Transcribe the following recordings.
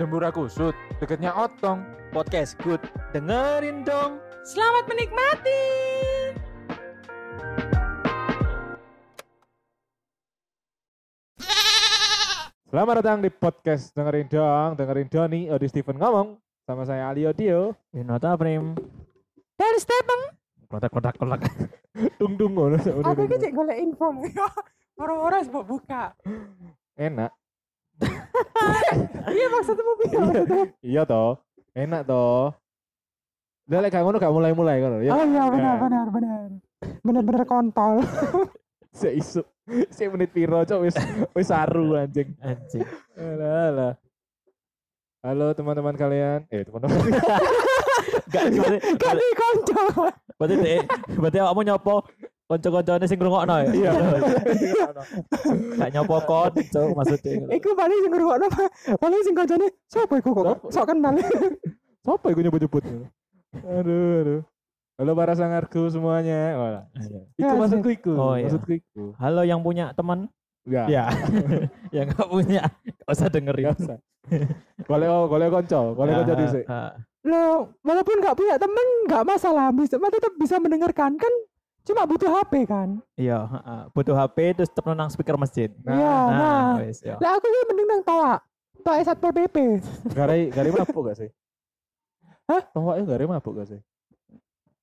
Dembura kusut, deketnya otong. Podcast good. Dengerin dong. Selamat menikmati. Selamat datang di podcast dengerin dong, dengerin Doni, Odi Steven ngomong sama saya Ali Odio. Yunota Prim. Dan Stephen, Kotak kotak kotak. Dung dung ngono. udah aku iki cek golek info. Orang-orang sebab buka. Enak. Iya maksudmu piye? maksudmu? Iya toh. Enak toh. Udah lek gak ngono gak mulai-mulai ya. Oh iya benar Ya. benar benar. Benar-benar kontol. Sik isu. Sik menit piro cok wis wis saru anjing. Anjing. Alah, alah. Halo teman-teman kalian. Eh teman-teman. Gak berarti Kan di konco. berarti berarti kamu nyopo konco-koncone sing ngrungokno ya. Iya. Gak nyopo konco maksudnya. Iku paling sing ngrungokno paling sing koncone sapa iku kok sok kenal. Siapa yang nyebut-nyebut? Aduh, aduh. Halo para sangarku semuanya. Wala. Iku Ya, maksudku iku. Oh, iya. Maksudku iku. Halo yang punya teman. Ya. Ya. yang gak punya. Gak usah dengerin. Gak usah. Boleh oh, boleh konco, boleh konco Ah, dhisik. Lo walaupun nggak punya temen nggak masalah, bisa tetap bisa mendengarkan kan cuma butuh HP kan. Iya, heeh. butuh HP terus tetep nang speaker masjid. Iya, nah. wis ya. Lah aku ini mending nang toa. Toa Satpol PP. Garai garai mabuk gak sih? Hah? Tohoknya garai mabuk gak sih?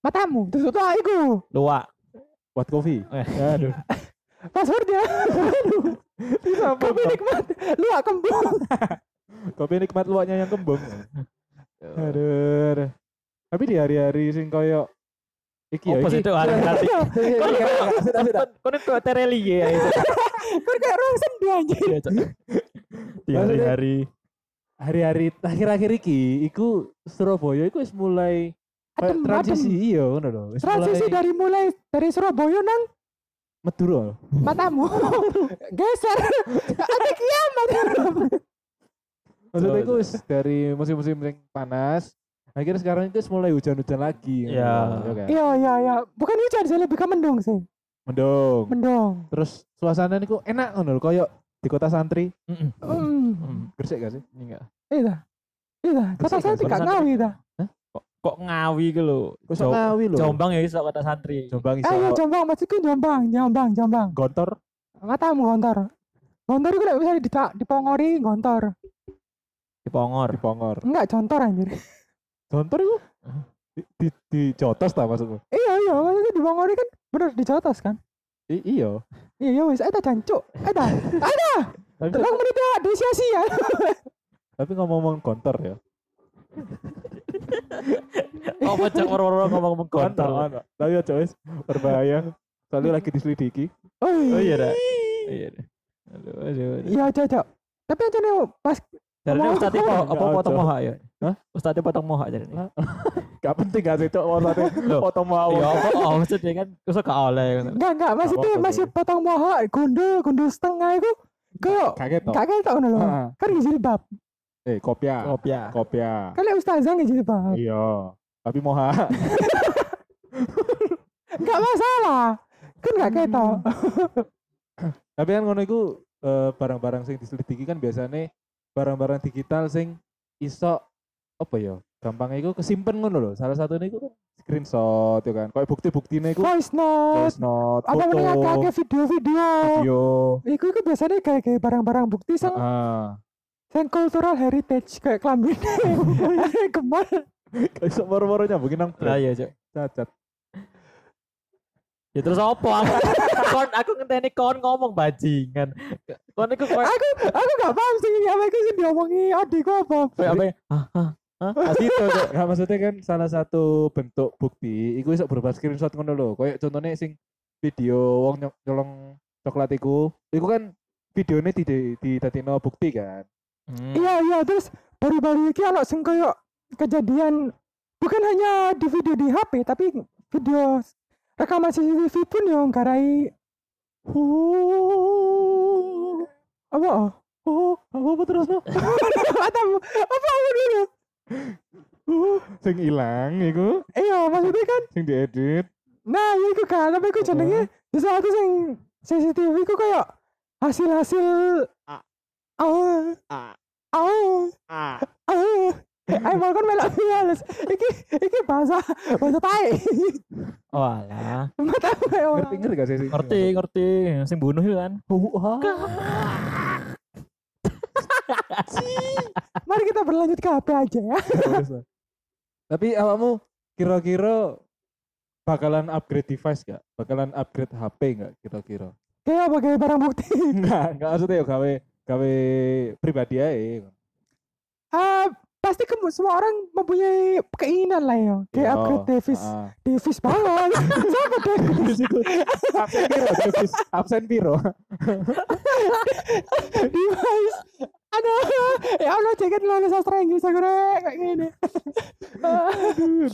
Matamu, terus toa iku. Luak. Buat kopi. Eh. Aduh. Passwordnya. Aduh. Bisa Kopi nikmat. Lu kembung. Kopi nikmat luaknya yang kembung. Aduh. aduh. Tapi di hari-hari sing koyo iki ya Apa sih itu sudah. Kon itu tereli ya. itu. Kan kayak orang sendu Cok. Di hari-hari Hari-hari akhir-akhir iki iku Surabaya iku wis mulai Adem, transisi adem. iya ngono lho. Transisi mulai dari mulai dari Surabaya nang Madura. matamu. Geser. Ada kiamat. Maksudnya wis dari musim-musim yang panas, akhirnya sekarang itu mulai hujan-hujan lagi. Iya. ngono, kan? Iya iya iya. Bukan hujan sih lebih ke mendung sih. Mendung. Mendung. Terus suasana niku enak ngono lho, koyo di kota santri. Mm-mm. Hmm. Mm. Gresik gak sih? Enggak. Iya. Iya. Kata Bersih, saya kan? tidak Kota ngawi dah. Kok kok ngawi gitu lho. Kok ngawi lho. Jombang ya iso kata santri. Jombang iso. Ah iya Jombang maksudku Jombang, Jombang, Jombang. Gontor Matamu gontor. Gontor itu bisa di dipongori gontor. Di Pongor. di Pongor. Enggak contor anjir. Gontor itu di, di, di jotos ta maksudmu? Iya iya, maksudnya dipongori kan bener dijotos kan. I, iya. Iya iya wis eta jancuk. Ada. Tapi, Telung menit ya di sia-sia. tapi ngomong-ngomong gontor ya. Oh, macam orang-orang ngomong-ngomong. Ono, ono. Tapi aja wis berbahaya. Soalnya lagi diselidiki. Oh Oh iya iya. dah. Iya dah. Aduh, aduh. aduh. Iya cocok. Tapi aja nih pas Jadi Ngomong- ustadnya apa, potong moha ya? Hah? Ustadnya potong moha jadi. Gak penting gak sih maksudnya Loh. foto mau. Ya apa oh maksudnya kan usah ke oleh enggak enggak maksudnya apa-apa, masih potong mohon gundul gundul setengah itu kok Kaget gak kayak tau lho. Kan gak jilbab. Eh, kopia. Kopia. Kopia. Kan lek ustazah gak jilbab. Iya. Tapi moha. Enggak masalah. Kan gak tau. Tapi kan ngono iku eh, barang-barang sing diselidiki kan biasanya barang-barang digital sing iso apa ya? Gampangnya iku kesimpen ngono lho. Salah satunya iku kan screenshot ya kan. Kayak bukti-buktine iku Voice note. voice note, Apa foto, akeh video-video. video. Iku iku biasanya kayak kayak barang-barang bukti sing Ah. sing cultural heritage kayak klambi. Kemal. Kayak iso moro-moro nyambungin nang brand. iya, Cok. cacat. Ya terus apa? Aku, kon aku ngenteni kon ngomong bajingan. Kon iku koyo Aku aku gak paham sih apa iku sing diomongi adikku apa. apa? ya? Hah? Hah? Hah? Pas itu. Nggak maksudnya kan salah satu bentuk bukti iku iso berupa screenshot ngono lho. Kayak contohnya sing video wong nyolong coklat iku, iku kan videonya di di dadekno bukti kan. Hmm. Iya iya terus baru-baru ini ono sing koyo kejadian bukan hanya di video di HP tapi video rekaman CCTV pun yang garai Oh, apa oh? oh, apa apa terus no? matamu apa apa dulu Oh, sing ilang iku, iya maksudnya kan sing diedit. nah ya iku kan tapi iku jenenge sesuatu sing CCTV iku kayak hasil-hasil Ah. oh Ah. oh Ah. ngomong kan melok males. Iki iki bahasa bahasa tai. Walah. Mata gue Ngerti orang. ngerti gak sih? Ngerti, ngerti. Sing bunuh itu kan. Mari kita berlanjut ke HP aja ya. Tapi awakmu kira-kira bakalan upgrade device gak? Bakalan upgrade HP gak kira-kira? Kayak apa kayak barang bukti. Enggak, enggak maksudnya ya gawe gawe pribadi aja. Ah, pasti kamu semua orang mempunyai keinginan lah ya. Kayak Iya, upgrade Davis. ah. Davis banget. Siapa Davis? Absen piro, Davis? Absen piro? Device. Aduh, ya Allah jangan lulus sastra Inggris aku rek kayak gini.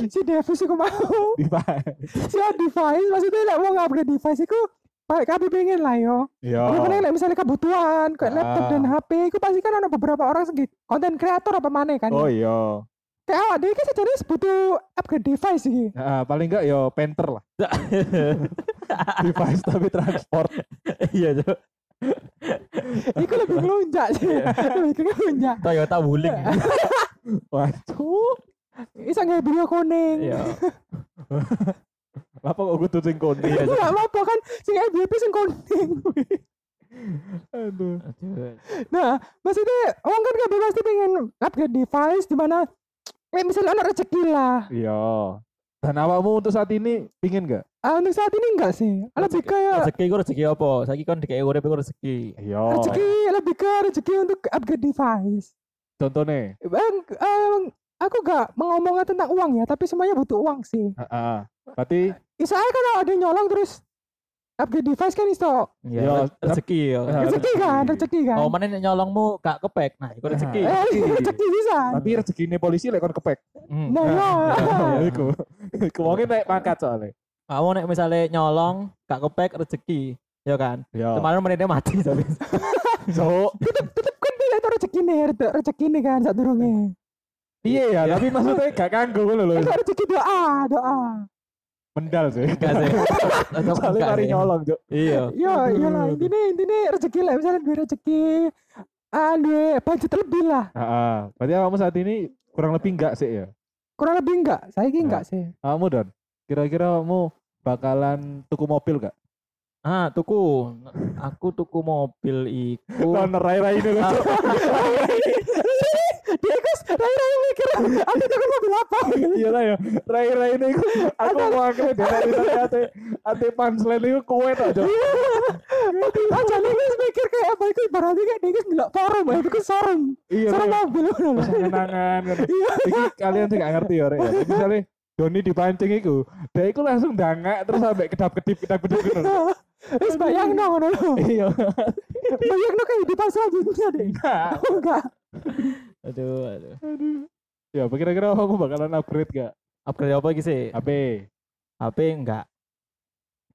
Si Davis aku mau. Device. Si device maksudnya lah mau upgrade device aku Pak, kami pengen lah yo. Yo. Pengen lah misalnya kebutuhan, kayak laptop Ah. dan HP, itu pasti kan ada beberapa orang segi konten kreator apa mana kan. Oh iya. Kayak awak dia kan sejenis butuh upgrade device sih. Nah, paling enggak yo penter lah. Device tapi transport. Iya, Cuk. Iku lebih ngelunjak sih. lebih ngelunjak. Toyota Wuling. Waduh. Bisa nggak video kuning. Iya. Apa kok kudu sing kondi? Itu nggak apa kan sing FBP sing kuning. Aduh. Nah, maksudnya orang kan kabeh pasti pengen upgrade device di mana eh misalnya ada rezeki lah. Iya. Dan awakmu untuk saat ini pingin gak? Ah, untuk saat ini enggak sih. Lebih kayak Rezeki ku rezeki apa? Saiki kan dikei urip iku rezeki. Iya. rezeki lebih ke rezeki untuk upgrade device. Contohnya. Bang, em, aku gak mengomongkan tentang uang ya, tapi semuanya butuh uang sih. Heeh. Berarti Bisa aja kan ada yang nyolong terus upgrade device kan iso. Iya, Iya, rezeki ya. Rezeki kan, rezeki kan. Oh, mana nyolongmu gak kepek. Nah, iku rezeki. Eh, rezeki. rezeki bisa. tapi rezeki ini polisi lek kon kepek. Hmm. Nah, ya. Ya iku. Iku wonge naik pangkat soalnya. Kamu nek misalnya nyolong gak kepek rezeki. Ya kan? Ya. Kemarin menitnya mati tapi. So, Tetep kan dia itu rezeki nih, rezeki- nih kan saat durungnya. iya ya, tapi maksudnya gak kanggo ngono lho. Itu rezeki doa, doa. Mendal sih. Enggak sih. Soalnya enggak mari sih. nyolong, Cuk. Iya. Ya, iyalah intinya intinya rezeki lah, misalnya duit rezeki, ah duit budget lebih lah. Heeh. Berarti awakmu saat ini kurang lebih enggak sih ya? Kurang lebih enggak, saya ini enggak sih. Awakmu Don, kira-kira awakmu bakalan tuku mobil gak? Ah, tuku. Aku tuku mobil iku. Lah rai-rai ini lho. Dia guys, rai-rai mikir, aku tuh mobil apa? Iya lah ya. Rai-rai ini iku aku mau akhirnya dari tadi ate ate punchline iku kowe tok, Cuk. Aja nih guys mikir kayak apa itu ibaratnya kayak dia guys ngelak forum, ya itu forum, Iya. forum Rek. mobil kenangan kan. Iya. Kalian sih gak ngerti ya, Rek. ya. Misalnya Doni dipancing iku, dia iku langsung dangak terus sampai kedap-kedip kedap-kedip gitu. Terus bayang dong, no, no. Iya. bayang dong kehidupan selanjutnya deh. Nah, Oh, enggak. Aduh, aduh. Aduh. Ya, kira-kira aku bakalan upgrade gak? Upgrade apa sih? HP. HP enggak.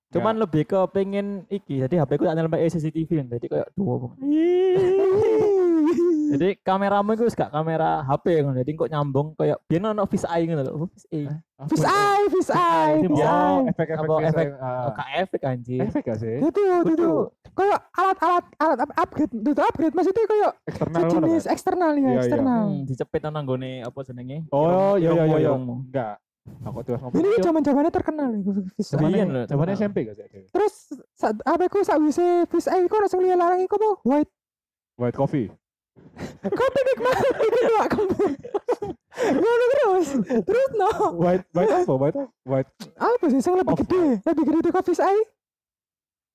Cuman lebih ke pengen iki. Jadi HP ku tak nyelempet CCTV jadi kayak dua. Jadi kameramu itu gak kamera HP ngono. Jadi kok nyambung kayak biyen ono fish eye ngono lho. Oh, Fish eye. Fish eye, fish eye, fish biar- eye. Oh, efek-efek biasa. efek Ah. Oh, efek anjir. Efek gak sih? Itu, itu. Kayak alat-alat, alat up- upgrade, itu upgrade. Maksudnya kayak Eksternal kan? eksternal ya, Iya, iya. eksternal. Hmm, dicepit nang nggone apa jenenge? Oh, iya iya iya. iya. irungmu. Enggak. Aku terus ngomong. Ini zaman zamannya terkenal ya, eye. Biyen lho, Zamannya. SMP gak sih? Terus apa ku sak wise fish eye ku langsung lihat larang iku apa? White White coffee. Kopi nikmat itu doa kamu. Ngono terus. Terus no. White white apa? White? White Apa sih yang lebih gede? Lebih gede itu fish eye?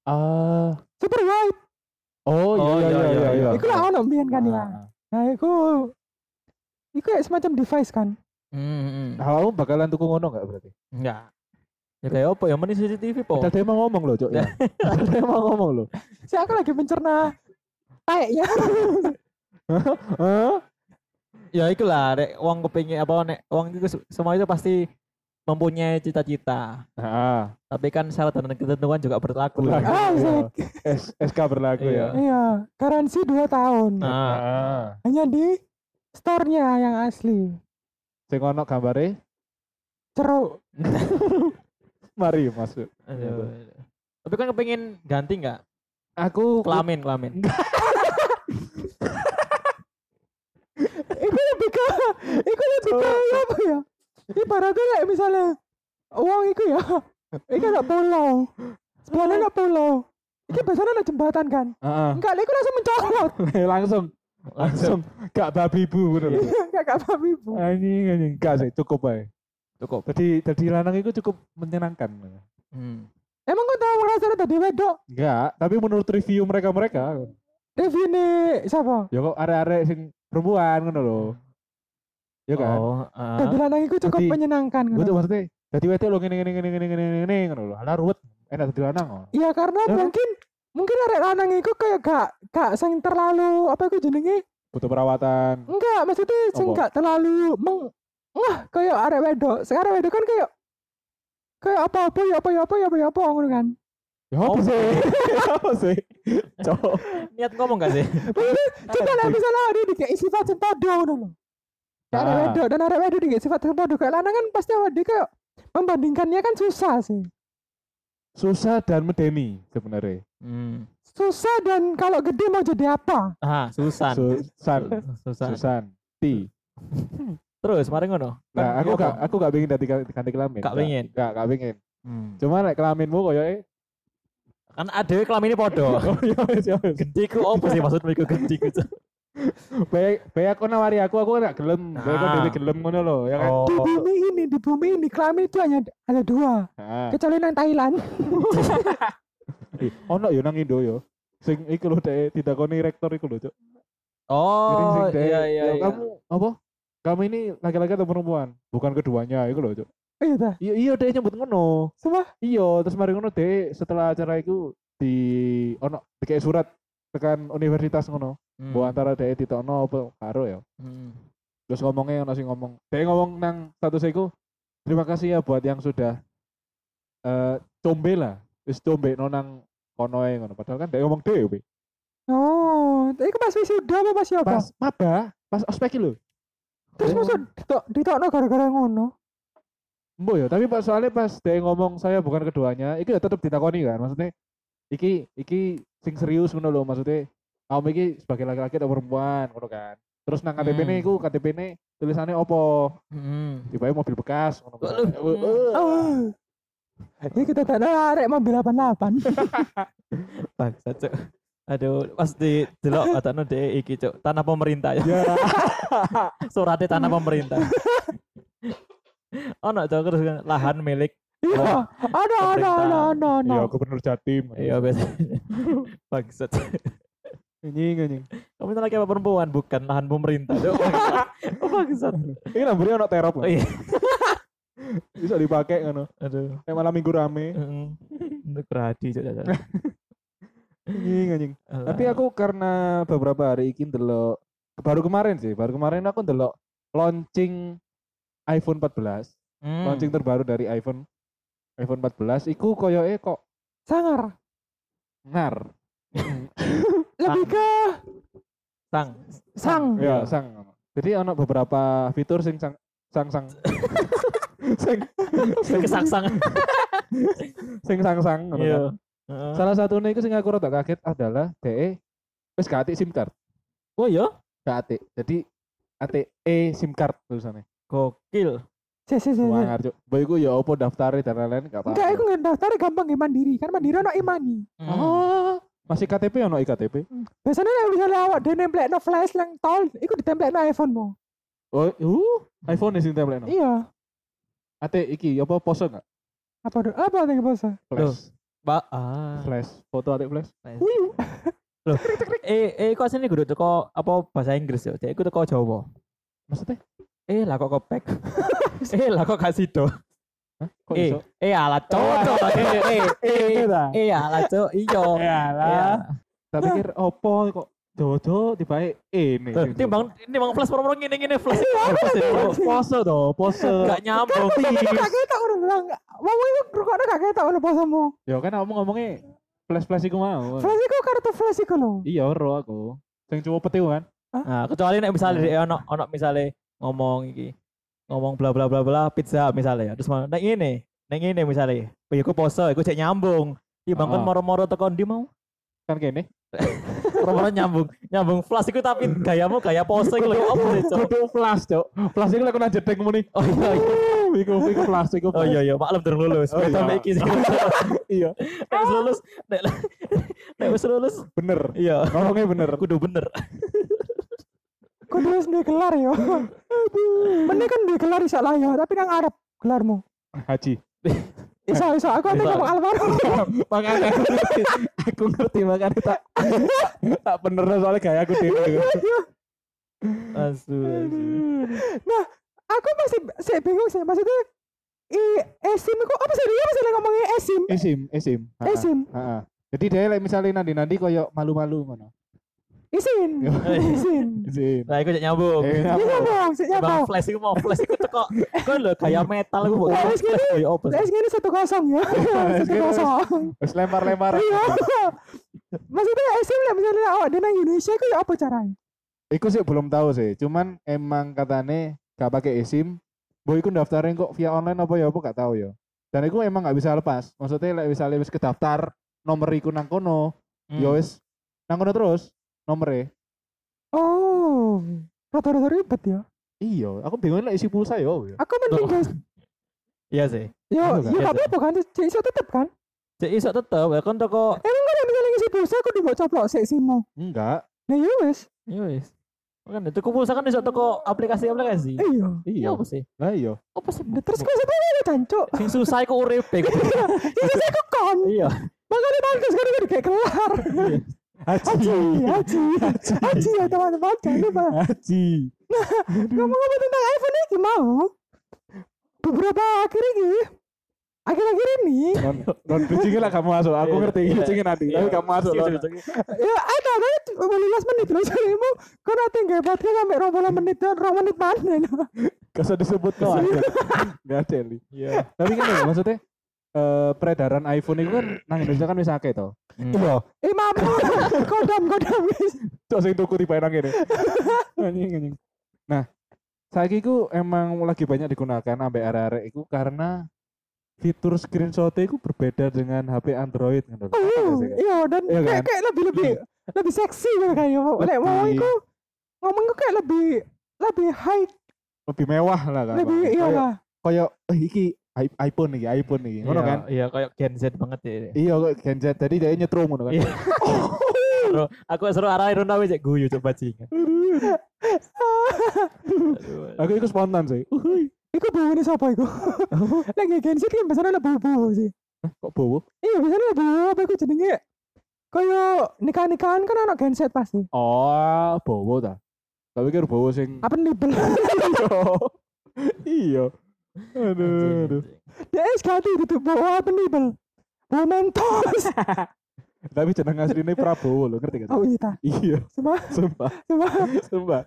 ah Super white. Oh iya Oh, iya iya, iya iya, iya. Iku lah ono mbiyen kan ya. Ah. Nah, iku Iku kayak semacam device kan. Hmm. Kamu bakalan tuku ngono gak berarti? Enggak. Ya kayak apa ya mending CCTV po. Dia mau ngomong loh, Cok. Ya. Dia mau ngomong loh. Saya aku lagi mencerna ya. Ya itulah rek wong kepengin apa nek wong itu se- semua itu pasti mempunyai cita-cita. Nah, Tapi kan syarat dan ketentuan juga berlaku. berlaku. Ah, ya. SK berlaku Iya. ya. Iya, garansi 2 tahun. Nah, Ah. Hanya di store-nya yang asli. Sing ono gambare, Ceruk. mari masuk. aduh. Tapi kan kepengin ganti nggak? Aku Kelamin, kelamin. Itu lebih ke Iku lebih kayak apa ya? Ibaratnya kayak misalnya uang iku ya. Iku ada pulau. Sebelahnya ada pulau. Iki biasanya ada jembatan kan. Heeh. Enggak, iku langsung mencolot. langsung langsung gak babi bu bener. Enggak gak paham ibu. Anjing anjing gak sih cukup ae. Cukup. Jadi jadi lanang itu cukup menyenangkan. Hmm. Emang kau tahu ngerasa tadi wedok? Enggak, tapi menurut review mereka-mereka Review nih siapa? ya kok arek-arek sing perempuan ngono lho. Ya kan? Oh, ah. Tadi lanang iku cukup menyenangkan. Gue tuh ngono. maksudnya jadi wedok lo ngene ngene ngene ngene ngene ngene ngono lho. Alah ruwet. Enak dadi lanang kok. Iya karena Ya mungkin mungkin arek lanang iku kayak gak gak sing terlalu apa iku jenenge? Butuh perawatan. Enggak, maksudnya sing Apa? gak terlalu meng wah kayak arek wedok. Sekarang wedok kan kayak kayak apa-apa ya apa ya apa ya apa ya apa ngono kan. Ya apa sih? apa sih? Cok. Niat ngomong gak sih? Coba lah misalnya ada dikei sifat sing padha ngono lho. Kayak arek Ah. wedok dan arek wedok dikei sifat padha kayak lanang kan pasti awake dhewe kayak membandingkannya kan susah sih. Susah dan medeni sebenarnya. Hmm. Susah dan kalau gede mau jadi apa? Ah, Susan. Susan. Susan. Susan. Ti. Terus mari ngono. Nah, Kan aku gak aku gak pengen dadi ganti kelamin. Gak pengen? Gak, gak pengen. Hmm. Cuma nek kelaminmu koyo Kan ada kelamin ini. Oh. Gede ku apa sih maksudmu iku gede ku? Baik, baik aku nawari aku, aku gak gelem. Baik aku Ah. dhewe gelem ngono lho, ya kan. Oh. Di bumi ini, di bumi ini kelamin itu hanya ada dua. Heeh. Kecuali nang Thailand. Ih, Ono yo nang Indo yo. Sing iku lho dek didakoni rektor iku lho, Cuk. Oh, iya iya "Ya, iya. Kamu apa? Kamu ini laki-laki atau perempuan? Bukan keduanya iku lho, Cuk. Iya dah. Iya iya dek nyebut ngono. Semua Iya, terus mari ngono dek setelah acara iku di ono dikei surat tekan universitas ngono. Hmm. Bahwa antara dek ditokno apa karo ya. Hmm. Terus ngomongnya ono sing ngomong. Dek ngomong nang status iku terima kasih ya buat yang sudah eh combe lah. Wis combe no nang kono ae ngono. Padahal kan dek ngomong dhewe. Oh, itu pas wisuda apa pas apa? Pas maba, pas ospek lho. Terus maksud ditok ditokno gara-gara ngono. Mbok ya, tapi pas soalnya pas dia ngomong saya bukan keduanya, itu ya tetap ditakoni kan. Maksudnya iki iki sing serius ngono lho maksudnya. Kamu iki sebagai laki-laki atau perempuan ngono kan. Terus nang KTP Hmm. ini iku KTP ini tulisannya opo? Hmm. Tiba mobil bekas ngono. kan. Eh. Oh. Ini kita tak ada arek mobil 88. Bangsat, Cuk. Aduh, pasti delok atane dhek iki, Cuk. Tanah pemerintah ya. Ya. Suratnya tanah pemerintah. Ono Cuk terus kan, lahan milik Iya, ada ada ada ada ada. Iya, gubernur Jatim. Iya biasa. Bangsat. Anjing anjing. Kamu itu laki apa perempuan? Bukan lahan pemerintah. Oh, Bangsat. Ini nomornya ono terop. Oh, iya. Bisa dipakai ngono. Aduh. Kayak malam minggu rame. Heeh. Untuk berhadi. Anjing anjing. Tapi aku karena beberapa hari ini ndelok baru kemarin sih, baru kemarin aku ndelok launching iPhone 14, Hmm. launching terbaru dari iPhone iPhone 14 iku koyoke kok Sangar. ngar. Lebih ke Sang. sang. ya, sang. Jadi ono beberapa fitur sing sang sang sang sing sing Kesang-sang. sing sang sang ngono kan. Heeh. Salah satunya itu sing aku rada kaget adalah DE wis gak SIM card, Oh iya. gak atik. Jadi ATE SIM card tulisannya. Gokil. Si si si. si. Wangar cuk. Iku ya opo daftar dan lain-lain gak apa-apa. Enggak, aku nggak daftar gampang ya mandiri. Kan mandiri ono imani. Hmm. Oh, masih KTP ono iktp? Biasanya nek misalnya awak dia nemplek no flash yang tol, iku ditemplek no iPhone mo. Oh, uh, iPhone sing template no. Iya. Ate iki apa pose enggak? Apa? Apa yang bahasa? Flash. Ba ah. Flash. Foto ate flash. Eh eh kok sini kudu teko apa bahasa Inggris ya? Dek iku teko Jawa. Maksudnya? Eh lah kok kopek. eh lah kok kasih do. Kok Eh eh ala cocok. Eh eh eh eh ala cok iyo. Ya lah. Iya. Tak pikir opo kok Jojo tiba ini. Tuh, Timbang timbang flash promo ngene ngene flash. Iya, Flash pose to, pose. Gak nyambung. Gak ketok udah bilang. Mau iku rukokno gak ketok udah posomu. Ya kan ngomong ngomongnya flash flash iku mau. Flash iku kartu flash iku lho. Iya, ro aku. Sing cuma petiu kan. Nah, kecuali nek misalnya dia ono ono misalnya ngomong iki. Ngomong bla bla bla bla pizza misalnya ya. Terus mau nek ngene, nek ngene misalnya. Oh, iku pose, iku cek nyambung. Timbang kan Ah. moro-moro teko ndi mau? Kan kene. Romono nyambung, nyambung flash iku tapi gayamu gaya pose iku lho apa sih, Cok? Flash, Cok. Flash iku lek kena jedek ngene. Oh iya iya. Iku iku flash iku. Oh iya iya, maklum durung lulus. Oh, iya. mbek iki sih. Iya, Nek lulus, nek nek wis lulus, bener. iya. Ngomongnya bener. Kudu bener. Kudu wis duwe gelar yo. Mending kan duwe gelar iso lah yo, tapi nang arep gelarmu. Haji. Iso iso aku Iso. ngomong almarhum. makanya aku ngerti. Aku ngerti makanya tak tak bener soalnya gaya aku dhewe. Asu. asu. Nah, aku masih saya bingung sih maksudnya i esim itu apa sih dia masih ngomongin esim Esim, esim. Esim. Jadi dia misalnya nanti-nanti koyo malu-malu ngono. Isin isin Esim. Nah, iku cek nyambung. Eh, ini apa? ngomong sih Bang flash iku mau flash iku teko. Kok lho gaya metal iku kok. Flash koyo apa? sih? Terus gini satu kosong ya satu gini. kosong Wes lempar-lempar. iya maksudnya esim lah misalnya oh di nang Indonesia itu ya apa caranya Iku sih belum tahu sih. Cuman emang katane gak pakai esim. Boy iku daftarin kok via online apa ya apa gak tahu ya. Dan iku emang gak bisa lepas. Maksudnya like, misalnya wis kedaftar nomor iku nang kono, Hmm. ya wis nang kono terus nomornya. oh rata-rata ribet ya Iya, aku bingung lah isi pulsa ya. ya. aku mending guys Iya sih. yo Iya, yo iya, gak apa-apa kan cek iso tetep kan Cek iso tetep ya kan teko emang kan misalnya ngisi pulsa aku dibawa coplok sik simu Enggak. nah ya wes ya wis. Kan itu pulsa kan iso teko aplikasi-aplikasi. iya Iya. Iya apa sih? Lah iya. Apa sih? Nah, terus kok satu ya cancuk Sing susah iku urip iku. itu saya kekon Iya. makanya bagus kan udah kayak kelar haji haji haji ya teman-teman jangan lupa Haji. ngomong-ngomong tentang iPhone ini mau beberapa akhir ini akhir-akhir ini Non non bridging lah kamu masuk. Aku Iya, ngerti iya. bridgingnya nanti. Tapi kamu masuk Iya, iya, iya. ya ada ada 15 menit loh serimu kau nanti nggak podcast sampai 20 menit dan 2 menit mana usah disebut kok. Enggak ada Li. Iya. Tapi kan ya, maksudnya eh peredaran iPhone itu kan nang Indonesia kan wis akeh to. Iya. eh maaf kodam kodam guys Cok sing tuku tiba nang kene. Anjing anjing. Nah, saiki ku emang lagi banyak digunakan sampai arek-arek iku karena fitur screenshot itu berbeda dengan HP Android lho. oh iya dan Iya kayak kan? kayak lebih lebih lebih seksi gitu kayaknya lek mau itu ngomong itu kayak lebih lebih high Lebih mewah lah kan. lebih iya lah Kayak eh, iki iPhone iki, iPhone iki. Ngono Iya, kan? Iya, kayak Gen Z banget ya. Iya kok Gen Z tadi dia nyetrum ngono kan. Iya. Seru, aku seru arah Iruna wis cek guyu coba. Aduh. Aku ikut spontan sih. Iku bau ini siapa iku? Lagi Gen Z kan biasanya lebih bau sih. Kok bowo? Iya biasanya lebih bau apa iku jenenge? Kayak nikah-nikahan kan anak Gen Z pasti. Oh, bowo ta. Tapi pikir bowo sing Apa nibel? iya. Aduh, aduh. Dia ganti itu bau apa nibel? Bau mentos. Tapi jeneng asline Prabowo lho, ngerti gak? Oh iya ta. Iya, Sumpah, sumpah, sumpah. sumpah.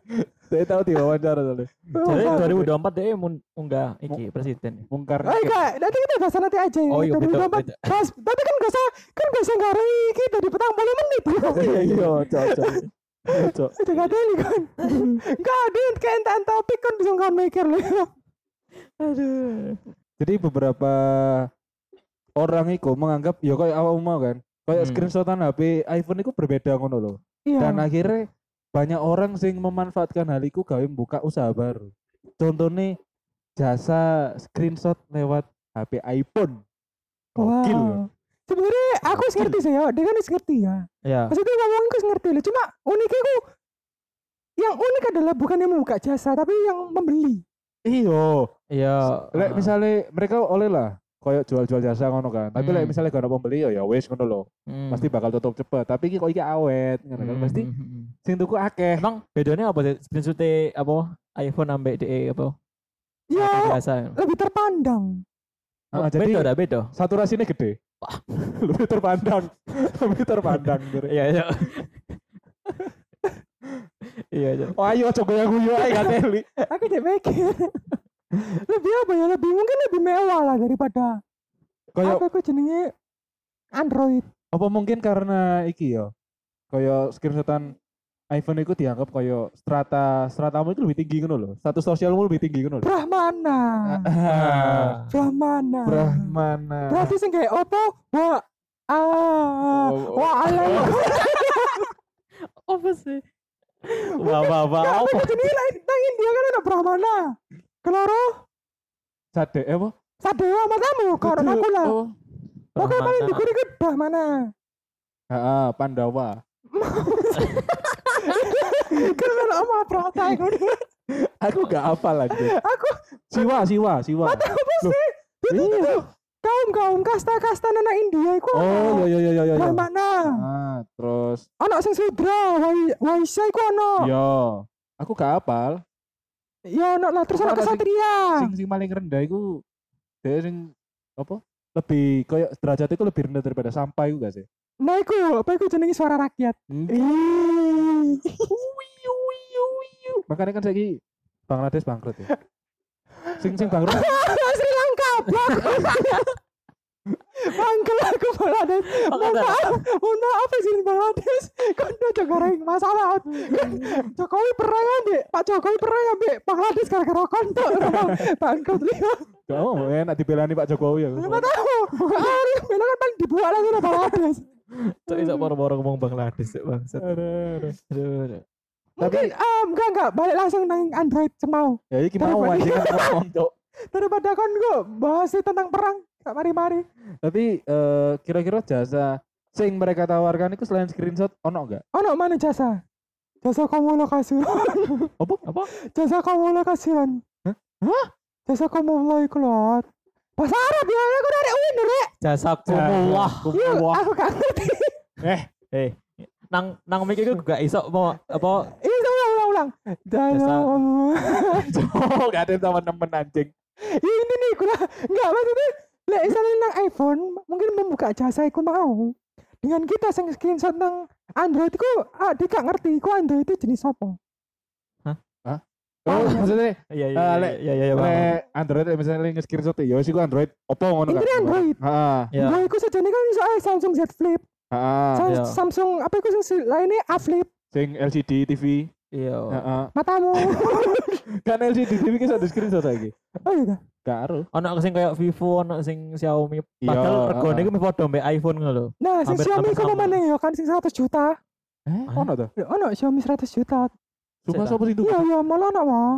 Saya tahu diwawancara soalnya. Jadi Oh, 2024 dia mun unggah iki presiden. Mungkar. Oh iya, nanti kita bahas nanti aja ya. Oh iya, betul, 2024. betul. Bahas, tapi kan gak usah, kan gak usah ngarang iki dari petang puluh menit. Iya, iya, cocok. Cocok. Gak ada nih kan. Gak ada kayak entar topik kan bisa nggak mikir loh. Aduh. Jadi beberapa orang itu menganggap ya kayak awak mau kan. Kayak Hmm. screenshotan HP iPhone itu berbeda ngono loh. Iya. Dan akhirnya banyak orang sing memanfaatkan hal itu gawe buka usaha baru. Contohnya jasa screenshot lewat HP iPhone. Gokil. Wow. Sebenarnya aku Gokil. ngerti sih ya, dia kan ngerti ya. Ya. Maksudnya ngomong aku ngerti loh. Cuma uniknya aku yang unik adalah bukan yang membuka jasa tapi yang membeli. Iya. Iya. Lek misalnya mereka oleh lah koyo jual-jual jasa ngono kan. Tapi lek Hmm. misalnya gak ada pembeli ya ya wis ngono loh. Hmm. Pasti bakal tutup cepet. Tapi iki kok iki awet ngono kan. Hmm, Pasti hmm, hmm. sing tuku akeh. Emang bedanya apa sih? Screenshot apa iPhone ambek DE apa? Ya biasa. lebih terpandang. Ah, beda jadi dah beda. saturasinya gede. Lebih terpandang. Lebih terpandang. Dur. Iya, iya. Iya, iya. Oh ayo coba yang guyu gak teli. Aku jadi mikir. lebih apa ya? Lebih mungkin lebih mewah lah daripada Kayak apa aku jenenge Android. apa mungkin karena iki ya. Kayak screenshotan iPhone itu dianggap kayak strata stratamu itu lebih tinggi ngono loh. Status sosialmu lebih tinggi ngono loh. Brahmana. Ah, Brahmana. Brahmana. Berarti sing kayak opo? Wa ah Oh, oh. wa ala Apa sih? Wah, wah, wah, Gak, apa? apa jenenge lain nang India kan ada Brahmana. Keloro Sade eh apa? Sadewa matamu karo Kudu- aku lah. oh. Pokoknya paling dhuwur iku Brahmana. Heeh, Pandawa. Ono sama Prata. Aku gak hafal anjir. Aku Siwa, Siwa, Siwa. apa sih? Iya. Kaum-kaum kasta-kasta nang India iku. Oh, iya iya iya iya. iya. Brahmana. Ah, terus Ono sing Sudra, Wai- Waisya iku ono. yo, aku gak hafal. Ya ono lah terus ono sing- kesatria. Sing sing paling rendah iku dia sing apa? Lebih kayak derajat itu lebih rendah daripada sampah iku gak sih? Nah iku apa iku jenenge suara rakyat. Ih. Makanya kan saya Bangladesh bangkrut ya. Sing sing bangkrut Sri Lanka. Blok. Bangkel aku Bangladesh. Mohon maaf, mohon maaf ya sih Bangladesh. Kan udah goreng masalah. Kan Jokowi pernah ya Dek. Pak Jokowi pernah ya Dek. Bangladesh gara-gara kontok bangkrut liya. gak mau enak dibelani Pak Jokowi ya. Enggak tahu. Gak harus bela kan paling dibuat lagi sama Bangladesh. Cok iso boro-boro ngomong Bangladesh Bang. Aduh, aduh. Aduh, aduh. Mungkin ah, enggak enggak balik langsung nang Android semau. Ya iki mau anjing kan ngomong, Cok. Daripada kan gue bahas tentang perang. Gak mari-mari. Tapi eh, kira-kira jasa sing mereka tawarkan itu selain screenshot ono enggak? Ono mana jasa? Jasa komunikasi. Apa? Apa? jasa komunikasi. Hah? Hah? Jasa komunikasi iku lho. Bahasa Arab ya, aku dari UIN rek. Jazakumullah. Iya, Wah. aku gak ngerti. Eh, nang nang mic iku gak iso mau apa Ini ulang ulang ulang. Jasa Jasa- komunikasi. Oh, gak ada teman-teman anjing. Ini nih, kula enggak maksudnya. Lek misalnya nang iPhone, mungkin membuka jasa iku mau. Dengan kita sing screenshot nang Android iku, ah dia gak ngerti iku Android itu jenis apa. Oh, maksudnya iya iya Ah, iya lek- iya iya le Android misalnya nge-screenshot ya sih gua Android Oppo ngono Ini Android. Heeh. Iya. Nah, iku sejane kan iso Samsung Z Flip. Heeh. Sam- iya. Samsung apa iku sing si- lainnya A Flip. Sing LCD TV. Iya. Heeh. Matamu. Kan LCD TV ki ada screenshot lagi. oh iya. Gak aru. Ono sing kayak Vivo, ono sing Xiaomi. Iya, Padahal regane iku padha mbek iPhone ngono lho. Nah, sing Xiaomi sama. mana ya kan sing 100 juta. Eh, Hah? ono tuh. Ya ono Xiaomi 100 juta. Cuma sapa sing tuku? Iya, iya, malah ono mah.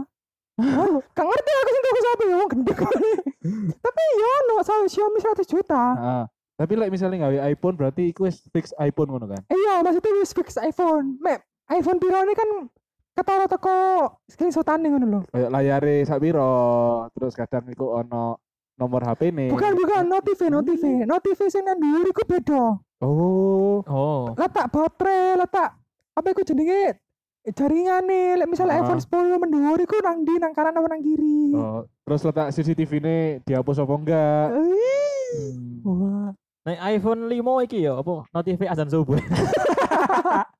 Hah? Gak ngerti aku sing tuku sapa ya wong gendek kali. Tapi ya ono sa- Xiaomi 100 juta. Heeh. Tapi like misalnya gawe iPhone berarti iku wis fix iPhone ngono kan. Iya, maksudnya wis fix iPhone. Mek, iPhone piro ini kan ketara teko screenshotan ngono lho. Kayak layare sak piro, terus kadang iku ono nomor HP nih. Bukan, bukan, notif, notif. Notif sing nang dhuwur iku beda. Oh. Oh. letak baterai, letak apa iku jenenge jaringan nih, lek misalnya Ah. iPhone 10 mendhuwur iku nang ndi nang kanan apa nang kiri. Oh, terus letak CCTV ini dihapus apa enggak? Hmm. Wah. Nah, iPhone 5 iki ya apa notif azan subuh.